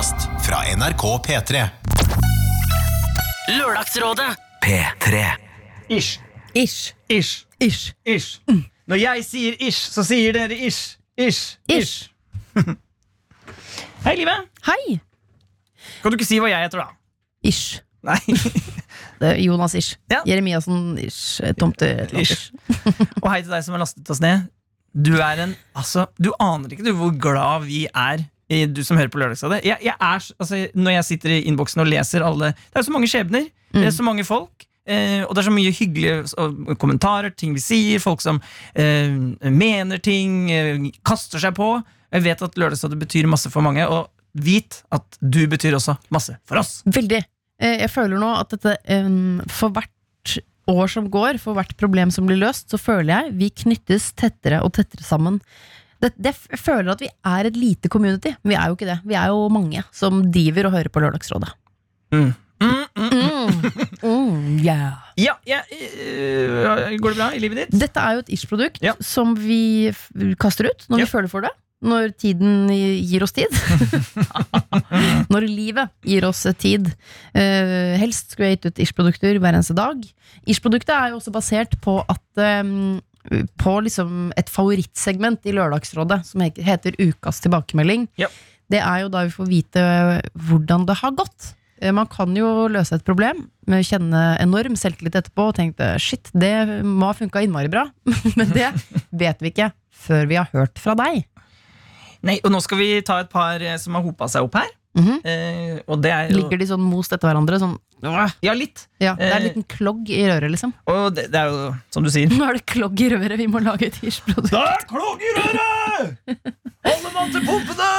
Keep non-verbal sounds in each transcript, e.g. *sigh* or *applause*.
podkast fra NRK P3. Lørdagsrådet P3. Ish. Ish. Ish. Ish. Ish. Når jeg sier ish, så sier dere ish. Ish. Ish. Hei, Live. Hei. Kan du ikke si hva jeg heter, da? Ish. Nei. *laughs* Det er Jonas Ish. Ja. Jeremiassen Ish. Tomte. Ish. Og hei til deg som har lastet oss ned. Du er en Altså, du aner ikke du hvor glad vi er. Du som hører på Lørdagsrådet. Jeg, jeg er, altså, når jeg sitter i innboksen og leser alle Det er så mange skjebner. Det er så mange folk. Eh, og det er så mye hyggelige kommentarer, ting vi sier, folk som eh, mener ting, eh, kaster seg på. Jeg vet at Lørdagsrådet betyr masse for mange, og vit at du betyr også masse for oss. Veldig. Eh, Jeg føler nå at dette em, For hvert år som går, for hvert problem som blir løst, så føler jeg vi knyttes tettere og tettere sammen. Det, det, jeg føler at vi er et lite community. Vi er jo ikke det. Vi er jo mange som driver og hører på Lørdagsrådet. Mm. Mm, mm. Mm. Mm, yeah. Ja, ja øh, går det bra i livet ditt? Dette er jo et Ish-produkt Ja. som vi kaster ut når Ja. vi føler for det. Når tiden gir oss tid. *laughs* når livet gir oss tid. Uh, helst skulle jeg gitt ut Ish-produkter hver eneste dag. Ish-produktet er jo også basert på at eh, På liksom et favorittsegment i Lørdagsrådet som heter Ukas tilbakemelding. Ja. Det er jo da vi får vite hvordan det har gått. Eh, Man kan jo løse et problem med å kjenne enorm selvtillit etterpå og tenke shit, det må ha funka innmari bra. *laughs* Men det vet vi ikke før vi har hørt fra deg. Nei, og nå skal vi ta et par eh, som har hopa seg opp her. Eh, og det er Ligger de sånn most etter hverandre? Sånn, Ja, litt. ja, det er en Eh. liten klogg i røret, liksom. Og det, det er jo som du sier. Nå er det klogg i røret, vi må lage et Ish-produkt. Det er klogg i røret! Holder man til pumpene!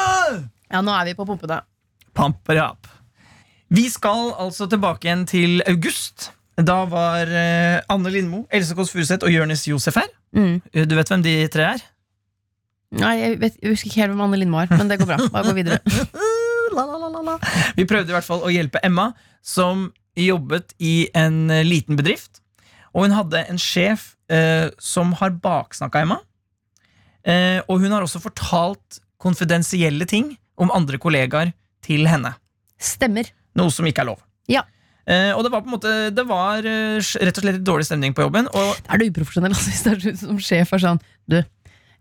Ja, nå er vi på pumpene. Pamperap. Vi skal altså tilbake igjen til august. Da var eh, Anne Lindmo, Else Kåss Furuseth og Jonis Josef her. Mm. Eh, Du vet hvem de tre er? Nei, jeg, vet, jeg husker ikke helt hvem Anne Lindmo er, men det går bra. Bare gå videre. *laughs* La, la, la, la, la. Vi prøvde i hvert fall å hjelpe Emma, som jobbet i en eh, liten bedrift. Og hun hadde en sjef eh, som har baksnakka Emma. Eh, og hun har også fortalt konfidensielle ting om andre kollegaer til henne. Stemmer. Noe som ikke er lov. Ja. Eh, og det var på en måte Det var eh, rett og slett dårlig stemning på jobben. Er du uprofesjonell *laughs* altså, hvis det er du som sjef er sånn Du,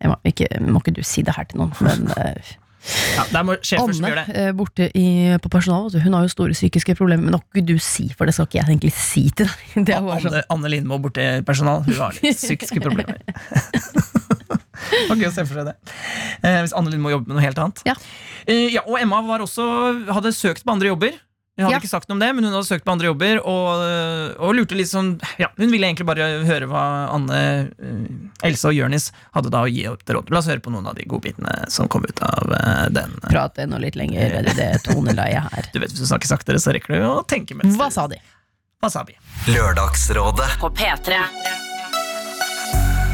må ikke, må ikke du si det her til noen, men eh, ja, som gjør det. eh, borte i, på personalet, hun har jo store psykiske problemer, men nok du si, for det skal ikke jeg egentlig si til deg. *laughs* Anne, Anne Lindmo borte i personal. Hun har litt psykiske *laughs* problemer. *laughs* Okay, eh, Hvis Anne Lindmo jobber med noe helt annet. Ja. Eh, ja, og Emma var også, hadde søkt på andre jobber. Hun hadde Ja. ikke sagt noe om det, men hun hadde søkt på andre jobber og, eh, og lurte litt sånn ja, Hun ville egentlig bare høre hva Anne, eh, Else og Jørnis hadde da å gi opp til råd. La oss høre på noen av de godbitene som kom ut av eh, den. Prate nå litt lenger i det toneleiet her. *laughs* Du vet, Hvis du snakker saktere, så rekker du å tenke mens Hva sa de? Hva sa vi? Lørdagsrådet. på P3.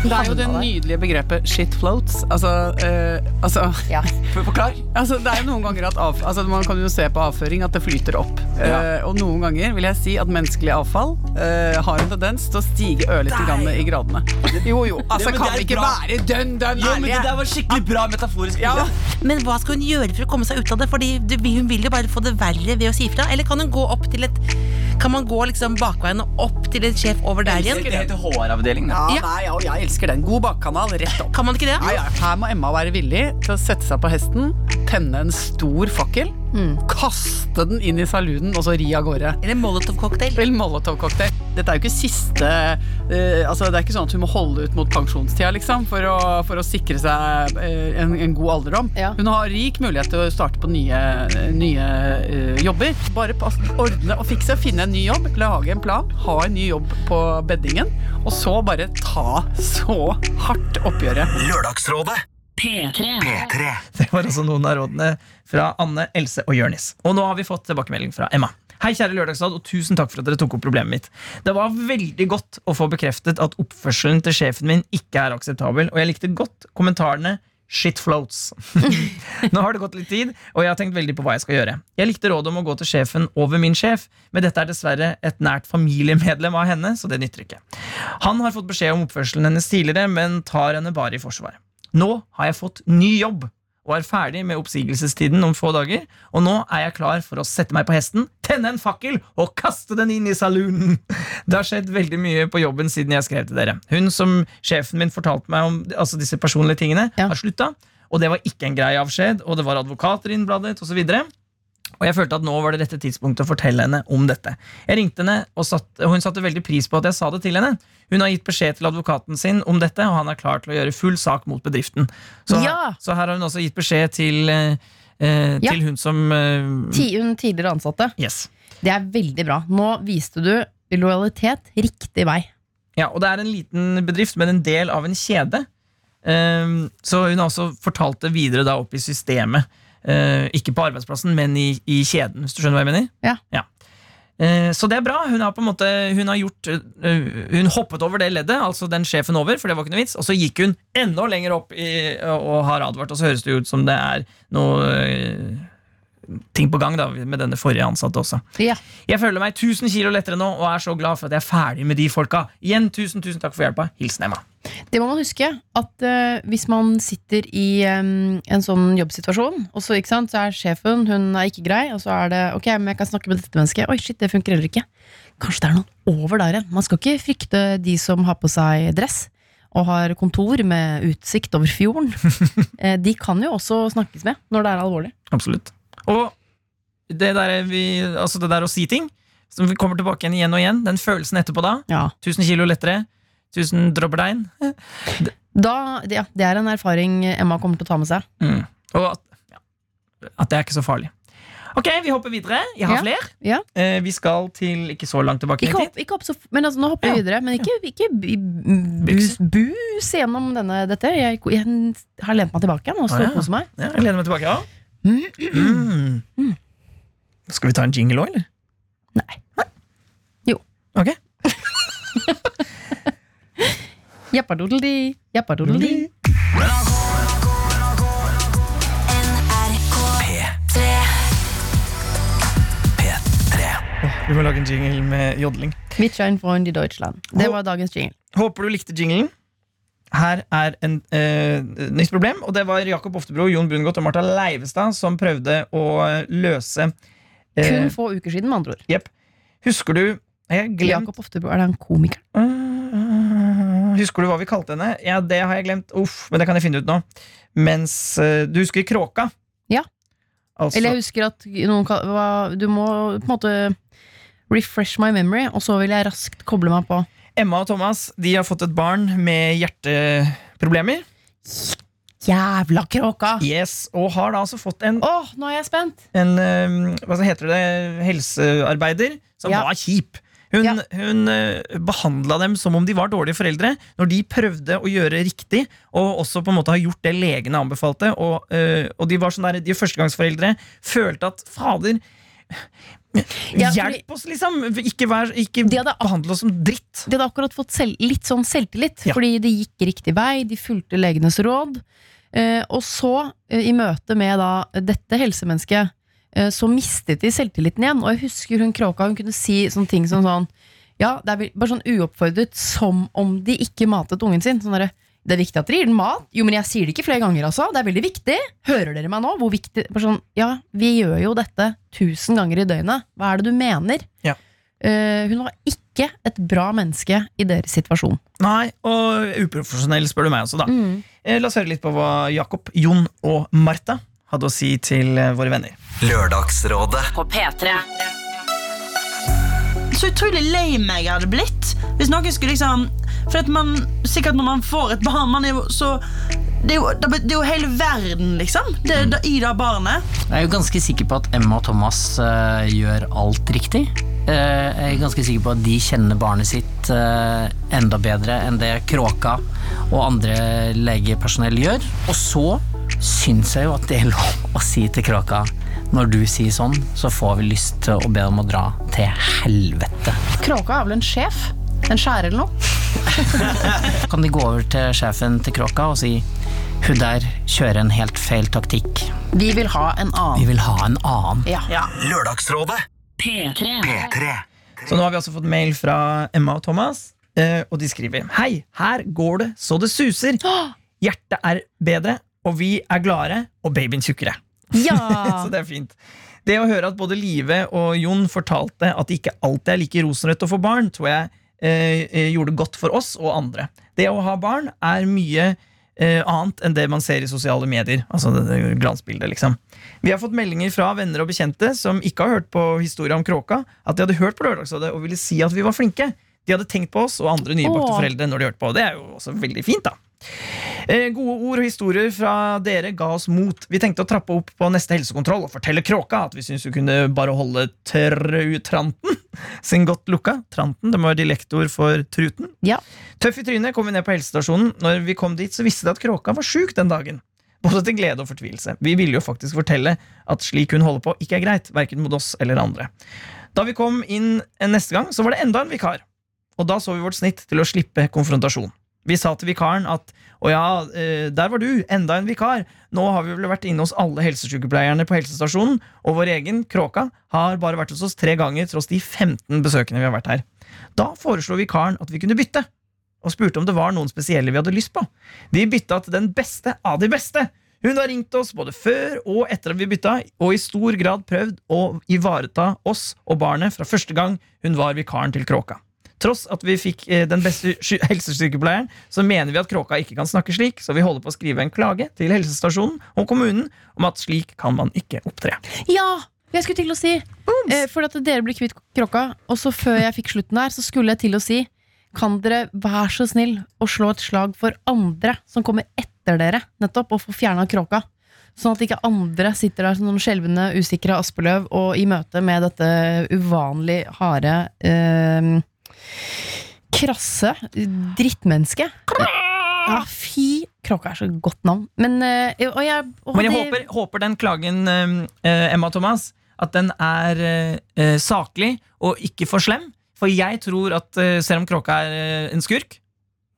Det er jo det nydelige begrepet 'shit floats'. Altså, eh, altså Ja. *laughs* Forklar. Altså, det er jo noen ganger at av, altså, Man kan jo se på avføring at det flyter opp. Eh, og noen ganger vil jeg si at menneskelig avfall uh, har en tendens til å stige ørlite grann i gradene. Jo, jo. Altså, Ja, kan vi ikke bra. være dønn dønn Jo, men det der var skikkelig bra metaforisk. Ja. Men hva skal hun gjøre for å komme seg ut av det? Fordi Hun vil jo bare få det verre ved å si fra. Eller kan hun gå opp til et Kan man gå liksom bakveien og opp til en sjef over der igjen? Det heter HR-avdelingen. Ja, Ja. nei, ja, jeg elsker den. God bakkanal, rett opp. Kan man ikke det? Ja, ja. Her må Emma være villig til å sette seg på hesten, tenne en stor fakkel, kaste den inn i saluden og så ri av gårde. Eller Molotov-cocktail? Molotov-cocktail. Dette er jo ikke siste uh, Altså, Det er ikke sånn at hun må holde ut mot pensjonstida, liksom, for å, for å sikre seg uh, en, en god alderdom. Ja. Hun har rik mulighet til å starte på nye, nye uh, jobber. Bare pass, ordne og fikse, finne en ny jobb, lage en plan, ha en ny jobb på beddingen, og så bare ta så hardt oppgjøret. Lørdagsrådet. P3. P3. *laughs* Det var altså noen av rådene fra Anne, Else og Jørnis. Og nå har vi fått tilbakemelding fra Emma. Hei, kjære Lørdagsråd, og tusen takk for at dere tok opp problemet mitt. Det var veldig godt å få bekreftet at oppførselen til sjefen min ikke er akseptabel, og jeg likte godt kommentarene Shit floats. *laughs* Nå har det gått litt tid, og jeg har tenkt veldig på hva jeg skal gjøre. Jeg likte rådet om å gå til sjefen over min sjef, men dette er dessverre et nært familiemedlem av henne, så det nytter ikke. Han har fått beskjed om oppførselen hennes tidligere, men tar henne bare i forsvar. Nå har jeg fått ny jobb, og er ferdig med oppsigelsestiden om få dager. Og nå er jeg klar for å sette meg på hesten, tenne en fakkel og kaste den inn i saloonen. Det har skjedd veldig mye på jobben siden jeg skrev til dere. Hun som sjefen min fortalte meg om altså disse personlige tingene, Ja. har slutta. Og det var ikke en grei avskjed, og det var advokater innbladet osv. Og jeg følte at nå var det rette tidspunktet å fortelle henne om dette. Jeg ringte henne, og, satt, og hun satte veldig pris på at jeg sa det til henne. Hun har gitt beskjed til advokaten sin om dette, og han er klar til å gjøre full sak mot bedriften. Så, Ja! så her har hun også gitt beskjed til, eh, til Ja. hun som eh, Ti, hun tidligere ansatte. Yes. Det er veldig bra. Nå viste du lojalitet riktig vei. Ja, og det er en liten bedrift, men en del av en kjede. Ehm, så hun har også fortalt det videre da opp i systemet. Eh, ikke på arbeidsplassen, men i, i kjeden, hvis du skjønner hva jeg mener? Ja. Eh, så det er bra. Hun har på en måte Hun har gjort uh, Hun hoppet over det leddet, altså den sjefen over, for det var ikke noe vits, og så gikk hun enda lenger opp i, og har advart, og så høres det ut som det er noe ting på gang da med denne forrige ansatte også. Ja. Jeg føler meg 1000 kilo lettere nå og er så glad for at jeg er ferdig med de folka. Igjen, tusen, tusen takk for hjelpa. Hilsen Emma. Det må man huske, at uh, hvis man sitter i um, en sånn jobbsituasjon, og så, sant, så er sjefen hun er ikke grei, og så er det ok, men jeg kan snakke med dette mennesket. Oi, shit, det funker heller ikke. Kanskje det er noen over der igjen. Man skal ikke frykte de som har på seg dress og har kontor med utsikt over fjorden. *laughs* Eh, de kan jo også snakkes med når det er alvorlig. Absolutt. Og det der, vi, altså det der å si ting, som vi kommer tilbake igjen igjen og igjen, den følelsen etterpå da, Ja. 1000 kilo lettere, 1000 dropperdein. Da, ja, det er en erfaring Emma kommer til å ta med seg. Mm. Og at, ja, at det er ikke så farlig. Ok, vi hopper videre. Jeg har Ja. flere. Ja. Eh, vi skal til ikke så langt tilbake Ikke hopp, ikke hopp så, men altså, nå hopper vi videre. Men ikke, ikke bus, bus gjennom denne, dette. Jeg, jeg har lent meg tilbake igjen og står og koser meg. Ja, jeg lener meg tilbake. Ja. Mm. Skal vi ta en jingle òg, eller? Nei. Jo. Ok. *laughs* Jappadodeldi, jappadodeldi. Vi må lage en jingle med jodling. Wittschein Freund i Deutschland. Det var dagens jingle. Håper du likte jinglen. Her er en eh, nytt problem, og det var Jakob Oftebro, Jon Brungot og Martha Leivestad som prøvde å løse eh, Kun få uker siden, med andre ord. Jepp. Husker du Jeg har glemt Jakob Oftebro, er det han komikeren? Øh, Husker du hva vi kalte henne? Ja, det har jeg glemt. Uff, men det kan jeg finne ut nå. Mens øh, Du husker Kråka? Ja. Altså, Eller jeg husker at noen Du må på en måte refresh my memory, og så vil jeg raskt koble meg på. Emma og Thomas de har fått et barn med hjerteproblemer. Jævla kråka! Yes, Og har da altså fått en, Åh, nå er jeg spent! en øh, Hva heter det? Helsearbeider som Ja. var kjip. Hun, Ja. hun øh, behandla dem som om de var dårlige foreldre, når de prøvde å gjøre riktig, og også på en måte ha gjort det legene anbefalte. Og, øh, og de var sånn der, de førstegangsforeldre følte at fader Ja, Hjelp oss, liksom! Ikke, vær, ikke hadde behandle oss som dritt. De hadde akkurat fått selv, litt sånn selvtillit, Ja. fordi de gikk riktig vei, de fulgte legenes råd. Eh, og så, eh, i møte med da dette helsemennesket, eh, så mistet de selvtilliten igjen. Og jeg husker hun kråka, hun kunne si sånne ting som sånn Ja, det er bare sånn uoppfordret, som om de ikke matet ungen sin. Sånn derre det er viktig at dere gir den mat. Jo, men jeg sier det ikke flere ganger, altså. Det er veldig viktig. Hører dere meg nå? Hvor viktig bare sånn, Ja, vi gjør jo dette tusen ganger i døgnet. Hva er det du mener? Ja. Uh, hun var ikke et bra menneske i deres situasjon. Nei, og uprofesjonell, spør du meg også, da. Mm. Eh, La oss høre litt på hva Jakob, Jon og Martha hadde å si til eh, våre venner. Lørdagsrådet. På P3. Så utrolig lei meg jeg hadde blitt hvis noen skulle liksom For at man, sikkert når man får et barn man er jo så det er, jo, det er jo hele verden, liksom, det, det, i det barnet. Jeg er jo ganske sikker på at Emma og Thomas uh, gjør alt riktig. Uh, jeg er ganske sikker på at de kjenner barnet sitt uh, enda bedre enn det Kråka og andre legepersonell gjør. Og så syns jeg jo at det er lov å si til Kråka når du sier sånn, så får vi lyst til å be dem å dra til helvete. Kråka er vel en sjef? En skjærer eller noe? *laughs* Kan de gå over til sjefen til Kråka og si hun der kjører en helt feil taktikk. Vi vil ha en annen. Vi vil ha en annen. Ja. Lørdagsrådet. P3. P3. Så nå har vi altså fått mail fra Emma og Thomas, eh, og de skriver Hei, her går det så det suser. *gasps* Hjertet er bedre, og vi er gladere, og babyen tjukkere. Ja! *laughs* Så det er fint. Det å høre at både Live og Jon fortalte at det ikke alltid er like rosenrødt å få barn, tror jeg eh, eh, gjorde godt for oss og andre. Det å ha barn er mye eh, annet enn det man ser i sosiale medier. Altså det, det glansbildet, liksom. Vi har fått meldinger fra venner og bekjente som ikke har hørt på historia om kråka, at de hadde hørt på Lørdagsrådet og ville si at vi var flinke. De hadde tenkt på oss og andre nybakte Åh. foreldre når de hørte på. Det er jo også veldig fint, da. Eh, gode ord og historier fra dere ga oss mot. Vi tenkte å trappe opp på neste helsekontroll og fortelle Kråka at vi syns hun kunne bare holde trautranten sin *laughs* godt lukka. Tranten, det må være dialektord for truten. Ja. Tøff i trynet kom vi ned på helsestasjonen. Når vi kom dit, så visste de at Kråka var sjuk den dagen. Både til glede og fortvilelse. Vi ville jo faktisk fortelle at slik hun holder på, ikke er greit, verken mot oss eller andre. Da vi kom inn neste gang, så var det enda en vikar. Og da så vi vårt snitt til å slippe konfrontasjon. Vi sa til vikaren at å ja, eh, der var du, enda en vikar. Nå har vi vel vært inne hos alle helsesykepleierne på helsestasjonen, og vår egen Kråka har bare vært hos oss tre ganger tross de 15 besøkene vi har vært her. Da foreslo vikaren at vi kunne bytte, og spurte om det var noen spesielle vi hadde lyst på. Vi bytta til den beste av de beste. Hun har ringt oss både før og etter at vi bytta, og i stor grad prøvd å ivareta oss og barnet fra første gang hun var vikaren til Kråka. Tross at vi fikk eh, den beste sy- helsesykepleieren, så mener vi at Kråka ikke kan snakke slik, så vi holder på å skrive en klage til helsestasjonen og kommunen om at slik kan man ikke opptre. Ja! Jeg skulle til å si eh, For at dere ble kvitt kråka, og så før jeg fikk slutten her, så skulle jeg til å si Kan dere være så snill å slå et slag for andre som kommer etter dere, nettopp, og få fjerna kråka? Sånn at ikke andre sitter der som noen skjelvende, usikre aspeløv og i møte med dette uvanlig harde eh, krasse drittmenneske. Ja, fy Kråka er så godt navn. Men, eh, og jeg, og Men jeg det- håper, håper den klagen, eh, Emma Thomas, at den er eh, eh, saklig og ikke for slem. For jeg tror at eh, selv om Kråka er eh, en skurk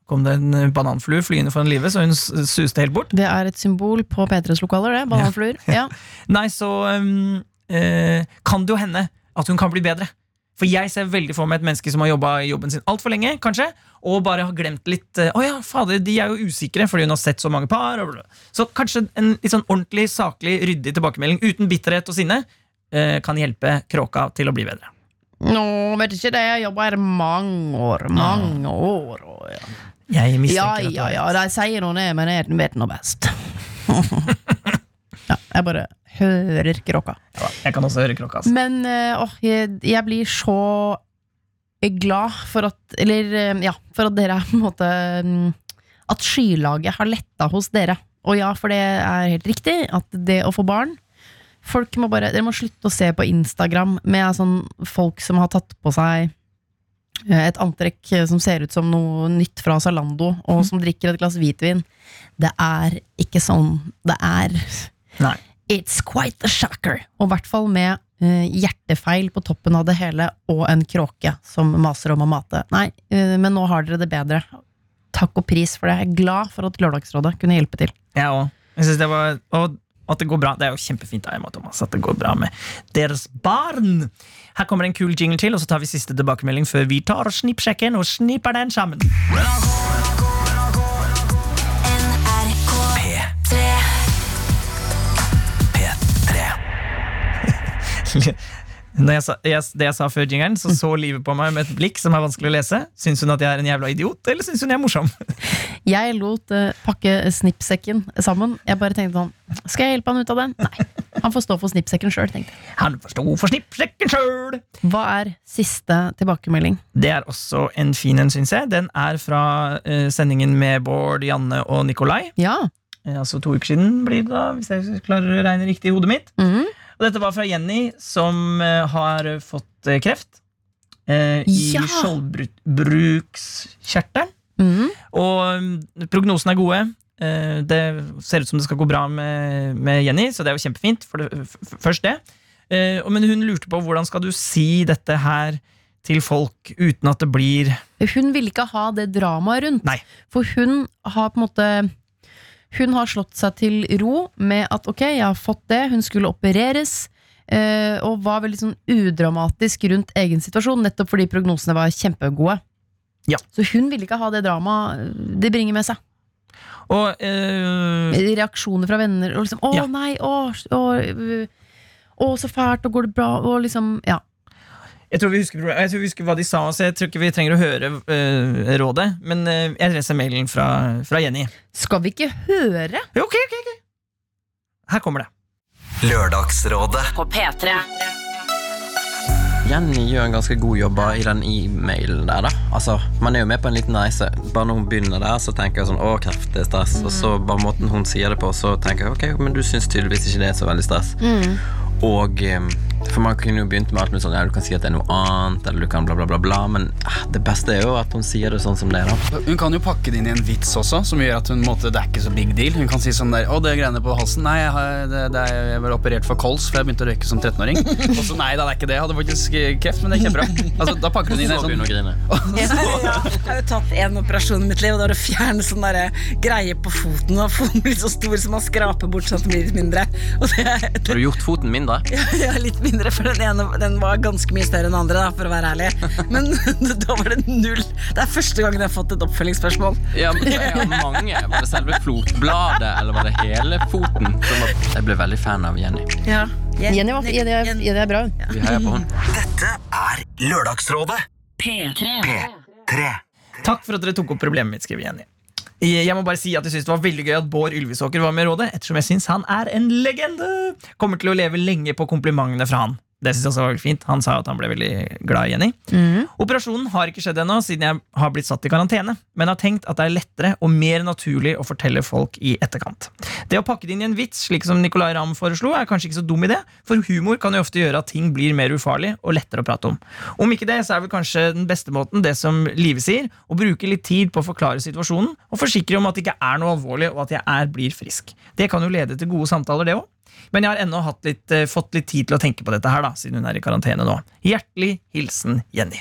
Kom det en eh, bananflue flyende foran livet, så hun suste helt bort. Det er et symbol på P3s lokaler, det. Bananfluer. Ja. *laughs* Nei, så um, eh, kan det jo hende at hun kan bli bedre. For jeg ser veldig for meg et menneske som har jobba i jobben sin altfor lenge, kanskje, og bare har glemt litt eh, Å ja, fader, de er jo usikre fordi hun har sett så mange par. Så kanskje en litt sånn ordentlig, saklig, ryddig tilbakemelding uten bitterhet og sinne eh, kan hjelpe Kråka til å bli bedre. Nå, vet ikke det. Jeg jobba her mange år. Mange år. Og, ja. Jeg ja, mistenker at det ja, ja, ja. De sier noe ned, men jeg vet noe best. *laughs* jeg bare hører kråka. Ja, jeg kan også høre Kråka. Altså. Men eh, åh, jeg, jeg blir så glad for at Eller eh, ja, for at dere er på en måte mm, At skylaget har letta hos dere. Og ja, for det er helt riktig at det å få barn Folk må bare Dere må slutte å se på Instagram med sånn folk som har tatt på seg eh, et antrekk som ser ut som noe nytt fra Zalando, og som drikker et glass hvitvin. Det er ikke sånn det er. Nei. It's quite a shocker. Og i hvert fall med uh, hjertefeil på toppen av det hele, og en kråke som maser om å mate. Nei, uh, men nå har dere det bedre. Takk og pris for det. Jeg er glad for at Lørdagsrådet kunne hjelpe til. Jeg òg. Jeg synes det var og at det går bra. Det er jo kjempefint av Emma Thomas, at det går bra med deres barn. Her kommer en kul jingle til, og så tar vi siste tilbakemelding før vi tar og snippsjekken og snipper den sammen. Når jeg sa, jeg, det jeg sa før jingeren, så så livet på meg med et blikk som er vanskelig å lese. Syns hun at jeg er en jævla idiot, eller syns hun jeg er morsom? *laughs* Jeg lot uh, pakke snippsekken sammen. Jeg bare tenkte sånn Skal jeg hjelpe han ut av den? Nei. Han får stå for snippsekken sjøl, tenkte jeg. Han forsto for snippsekken sjøl! Hva er siste tilbakemelding? Det er også en fin en, syns jeg. Den er fra uh, sendingen med Bård, Janne og Nikolai. Ja. Eh, altså to uker siden, blir det da, hvis jeg klarer å regne riktig i hodet mitt. Mhm. Og dette var fra Jenny, som eh, har fått eh, kreft. eh, I Ja. skjoldbrukskjertelen. Mm. Og mm, prognosene er gode. Eh, Det ser ut som det skal gå bra med, med Jenny, så det er jo kjempefint. For det, først det. Eh, Men hun lurte på hvordan skal du si dette her til folk uten at det blir Hun ville ikke ha det dramaet rundt. Nei. For hun har på en måte Hun har slått seg til ro med at ok, jeg har fått det, hun skulle opereres. eh, og var veldig sånn udramatisk rundt egen situasjon, nettopp fordi prognosene var kjempegode. Ja. Så hun ville ikke ha det dramaet det bringer med seg. Og eh, Reaksjoner fra venner. Og liksom 'Å Ja. nei, å, å, øh, å, så fælt, og går det bra?' Og liksom, ja. Jeg, tror vi husker, jeg tror vi husker hva de sa, så jeg tror ikke vi trenger å høre uh, rådet. Men uh, jeg leser mailen fra, fra Jenny. Skal vi ikke høre? Jo, Ok, ok, ok. Her kommer det. Lørdagsrådet. På P3. Jenny gjør en ganske god jobb i den e-mailen der, da. Altså, Man er jo med på en liten reise. Bare når hun begynner der, så tenker jeg sånn Å, kreft, det er stress. Og så bare måten hun sier det på, så tenker jeg ok, men du syns tydeligvis ikke det er så veldig stress. Og eh, For man kunne jo begynt med alt med sånn Ja, du kan si at det er noe annet, eller du kan bla, bla, bla, bla. Men eh, det beste er jo at hun sier det sånn som det er, da. Hun kan jo pakke det inn i en vits også, som gjør at hun måtte, det er ikke så big deal. Hun kan si sånn der Å, det er greiene på halsen. Nei, jeg, har, det, det er, jeg ble operert for kols, for jeg begynte å røyke som 13-åring. Og så nei da, det er ikke det. Jeg hadde faktisk eh, kreft, men det er kjempebra. Altså, da pakker hun inn en sånn. *laughs* Jeg har jo tatt en operasjon i mitt liv, og det var å fjerne sånn derre greie på foten. Og foten blir så stor som man skraper bort sånn at den blir litt mindre. Og det, Har du gjort foten mindre? ja, litt mindre, for den ene den var ganske mye større enn den andre, da, for å være ærlig. Men *laughs* da var det null. Det er første gangen jeg har fått et oppfølgingsspørsmål. Ja, men jeg har mange. Var det selve flotbladet, eller var det hele foten? var- Jeg ble veldig fan av Jenny. Ja. Jenny, var, Jenny, er, Jenny er bra, hun. Vi heier på henne. Dette er Lørdagsrådet. P3. P3. Takk for at dere tok opp problemet mitt, skriver Jenny. Jeg må bare si at jeg synes Det var veldig gøy at Bård Ylvisåker var med i rådet, ettersom jeg synes han er en legende. Kommer til å leve lenge på komplimentene fra han. Det synes jeg også var veldig fint Han sa at han ble veldig glad i Jenny. Operasjonen har ikke skjedd ennå, siden jeg har blitt satt i karantene, men har tenkt at det er lettere og mer naturlig å fortelle folk i etterkant. Det å pakke det inn i en vits, slik som Nicolay Ramm foreslo, er kanskje ikke så dum idé, for humor kan jo ofte gjøre at ting blir mer ufarlig og lettere å prate om. Om ikke det, så er vel kanskje den beste måten det som Live sier, å bruke litt tid på å forklare situasjonen og forsikre om at det ikke er noe alvorlig, og at jeg er blir frisk. Det kan jo lede til gode samtaler, det òg. Men jeg har ennå litt, eh, fått litt tid til å tenke på dette her, da, siden hun er i karantene nå. Hjertelig hilsen Jenny.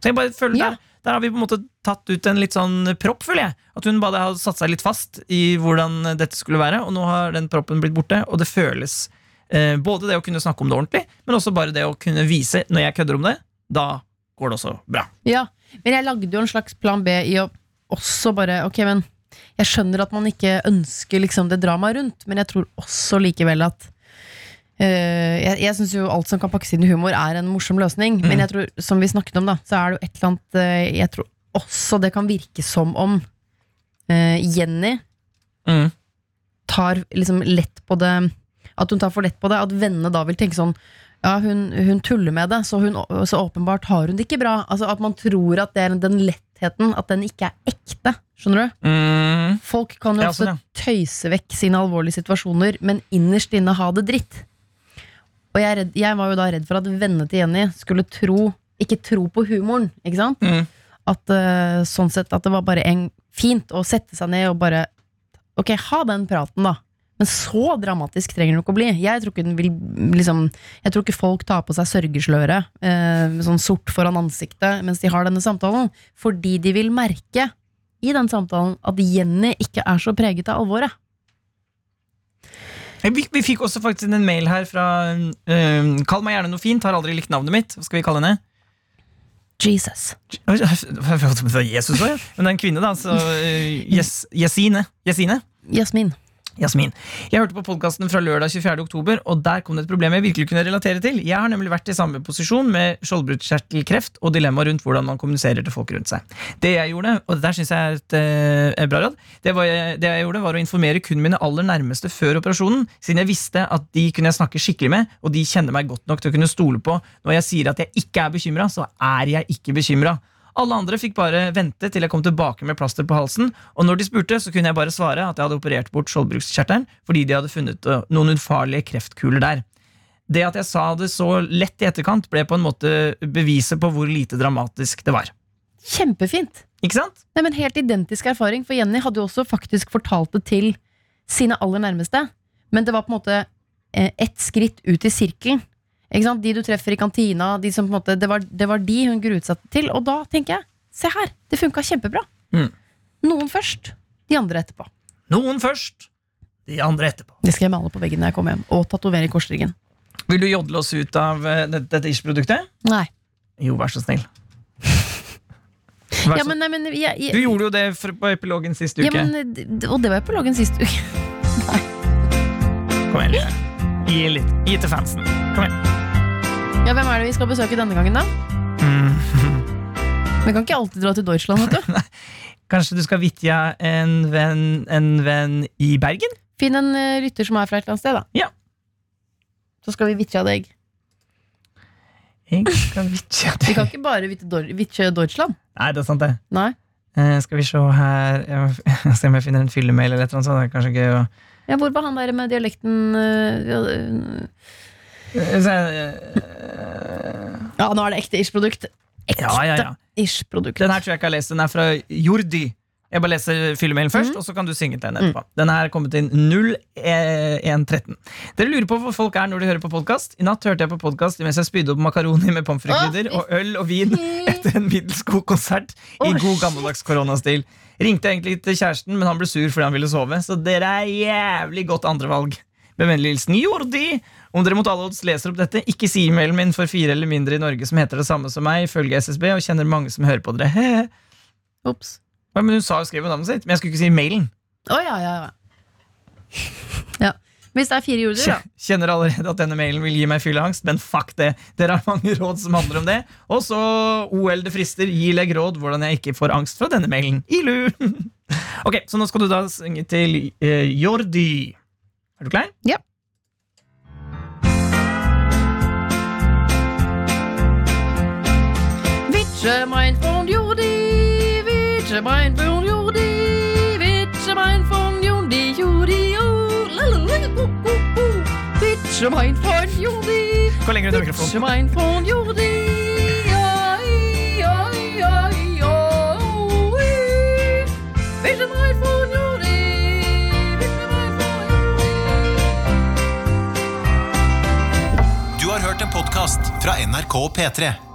Så jeg bare føler Ja. der, der har vi på en måte tatt ut en litt sånn propp, føler jeg. At hun bare har satt seg litt fast i hvordan dette skulle være, og nå har den proppen blitt borte, og det føles eh, både det å kunne snakke om det ordentlig, men også bare det å kunne vise når jeg kødder om det. Da går det også bra. Ja, men jeg lagde jo en slags plan B i å også bare Ok, men jeg skjønner at man ikke ønsker liksom det dramaet rundt, men jeg tror også likevel at Uh, Jeg, jeg syns jo alt som kan pakkes inn i humor, er en morsom løsning, men jeg tror, som vi snakket om, da, så er det jo et eller annet uh, Jeg tror også det kan virke som om uh, Jenny Mm. tar liksom lett på det At hun tar for lett på det. At vennene da vil tenke sånn Ja, hun, hun tuller med det, så, hun, så åpenbart har hun det ikke bra. Altså At man tror at det er den lettheten, at den ikke er ekte. Skjønner du? Mm. Folk kan jo Ja, ofte sånn, ja. tøyse vekk sine alvorlige situasjoner, men innerst inne ha det dritt. Og jeg, redd, jeg var jo da redd for at vennene til Jenny skulle tro ikke tro på humoren. Ikke sant? Mm. At uh, sånn sett at det var bare en, fint å sette seg ned og bare Ok, ha den praten, da. Men så dramatisk trenger den ikke å bli. Jeg tror ikke, den vil, liksom, jeg tror ikke folk tar på seg sørgesløre eh, sånn sort foran ansiktet mens de har denne samtalen, fordi de vil merke i den samtalen at Jenny ikke er så preget av alvoret. Vi, vi fikk også faktisk en mail her fra eh, Kall meg gjerne noe fint, har aldri likt navnet mitt. Hva skal vi kalle henne? Jesus. Jesus også, ja. Men det er en kvinne, da. Så eh, Jes- Jesine. Jesine? Jasmin. Jasmin. Jeg hørte på podkasten fra lørdag 24. oktober, og der kom det et problem jeg virkelig kunne relatere til. Jeg har nemlig vært i samme posisjon med skjoldbruskkjertelkreft og dilemmaet rundt hvordan man kommuniserer til folk rundt seg. Det jeg gjorde, og det der synes jeg er et, eh, bra råd, det, var, det jeg gjorde var å informere kun mine aller nærmeste før operasjonen, siden jeg visste at de kunne jeg snakke skikkelig med, og de kjenner meg godt nok til å kunne stole på. Når jeg sier at jeg ikke er bekymra, så er jeg ikke bekymra. Alle andre fikk bare vente til jeg kom tilbake med plaster på halsen, og når de spurte, så kunne jeg bare svare at jeg hadde operert bort skjoldbruskkjertelen fordi de hadde funnet øh, noen ufarlige kreftkuler der. Det at jeg sa det så lett i etterkant, ble på en måte beviset på hvor lite dramatisk det var. Kjempefint. Ikke sant? Nei, men Helt identisk erfaring, for Jenny hadde jo også faktisk fortalt det til sine aller nærmeste. Men det var på en måte eh, ett skritt ut i sirkelen. De du treffer i kantina, de som på en måte, det, var, det var de hun gruet seg til. Og da tenker jeg, se her, det funka kjempebra. Mm. Noen først, de andre etterpå. Noen først, de andre etterpå. Det skal jeg male på veggen når jeg kommer hjem. Og tatovere i korsryggen. Vil du jodle oss ut av øh, dette, dette Ish-produktet? Nei. Jo, vær så snill. *laughs* Vær Ja, men, nei, men, jeg, jeg, Du gjorde jo det for, på epilogen sist uke. ja, men, Og det var epilogen sist uke. *laughs* nei. Kom igjen, Line. Gi litt. Gi til fansen. Kom igjen. Ja, Hvem er det vi skal besøke denne gangen, da? Mm. Vi kan ikke alltid dra til Deutschland. vet du *laughs* Kanskje du skal vitja en venn, en venn i Bergen? Finn en rytter lytter som er fra et eller annet sted, da. Ja. Så skal vi vitja deg. Jeg skal vitja Vi kan ikke bare vitje Deutschland. Nei, det er sant, det. Nei. Eh, skal vi se her Jeg *laughs* se om jeg finner en fyllemail eller annet sånt. Det er kanskje gøy å Ja, hvor var han der med dialekten eh, ja, Eh, *laughs* Ja, nå er det ekte ish-produkt. Ekte Ja, ja, ja. ish-produkt. Den her tror jeg ikke jeg har lest. Den er fra Jordi. Jeg bare leser fyllemailen først, Mm. og så kan du synge til den etterpå. Den her er kommet inn 0113. Dere lurer på hvor folk er når de hører på podkast? I natt hørte jeg på podkast mens jeg spydde opp makaroni med pommes frites-krydder og øl og vin etter en middels god konsert i god gammeldags koronastil. Ringte egentlig til kjæresten, men han ble sur fordi han ville sove, så dere er jævlig godt andrevalg. Med vennlig hilsen Jordi. Om dere mot alle odds leser opp dette, ikke si e-mailen min for fire eller mindre i Norge som heter det samme som meg, ifølge SSB, og kjenner mange som hører på dere. *laughs* Ops. Ja, men Hun sa jo skrev navnet sitt, men jeg skulle ikke si mailen. Oh, ja, ja, ja. ja. Hvis det er fire jorder, da. Kjenner allerede at denne mailen vil gi meg fylleangst, men fuck det. Dere har mange råd som handler om det. Og så OL det frister, gi legg råd hvordan jeg ikke får angst fra denne mailen. Ilu! *laughs* ok, så nå skal du da synge til uh, Jordi. Er du klar? Ja. Witsche mein Freund Jordi, Jordi, oh, lalalala, oh, oh, oh. Witsche mein Freund Jordi, Gå lenger under Witsche mikrofonen. oi, oi, oi, oi, Du har hørt en podkast fra NRK P3.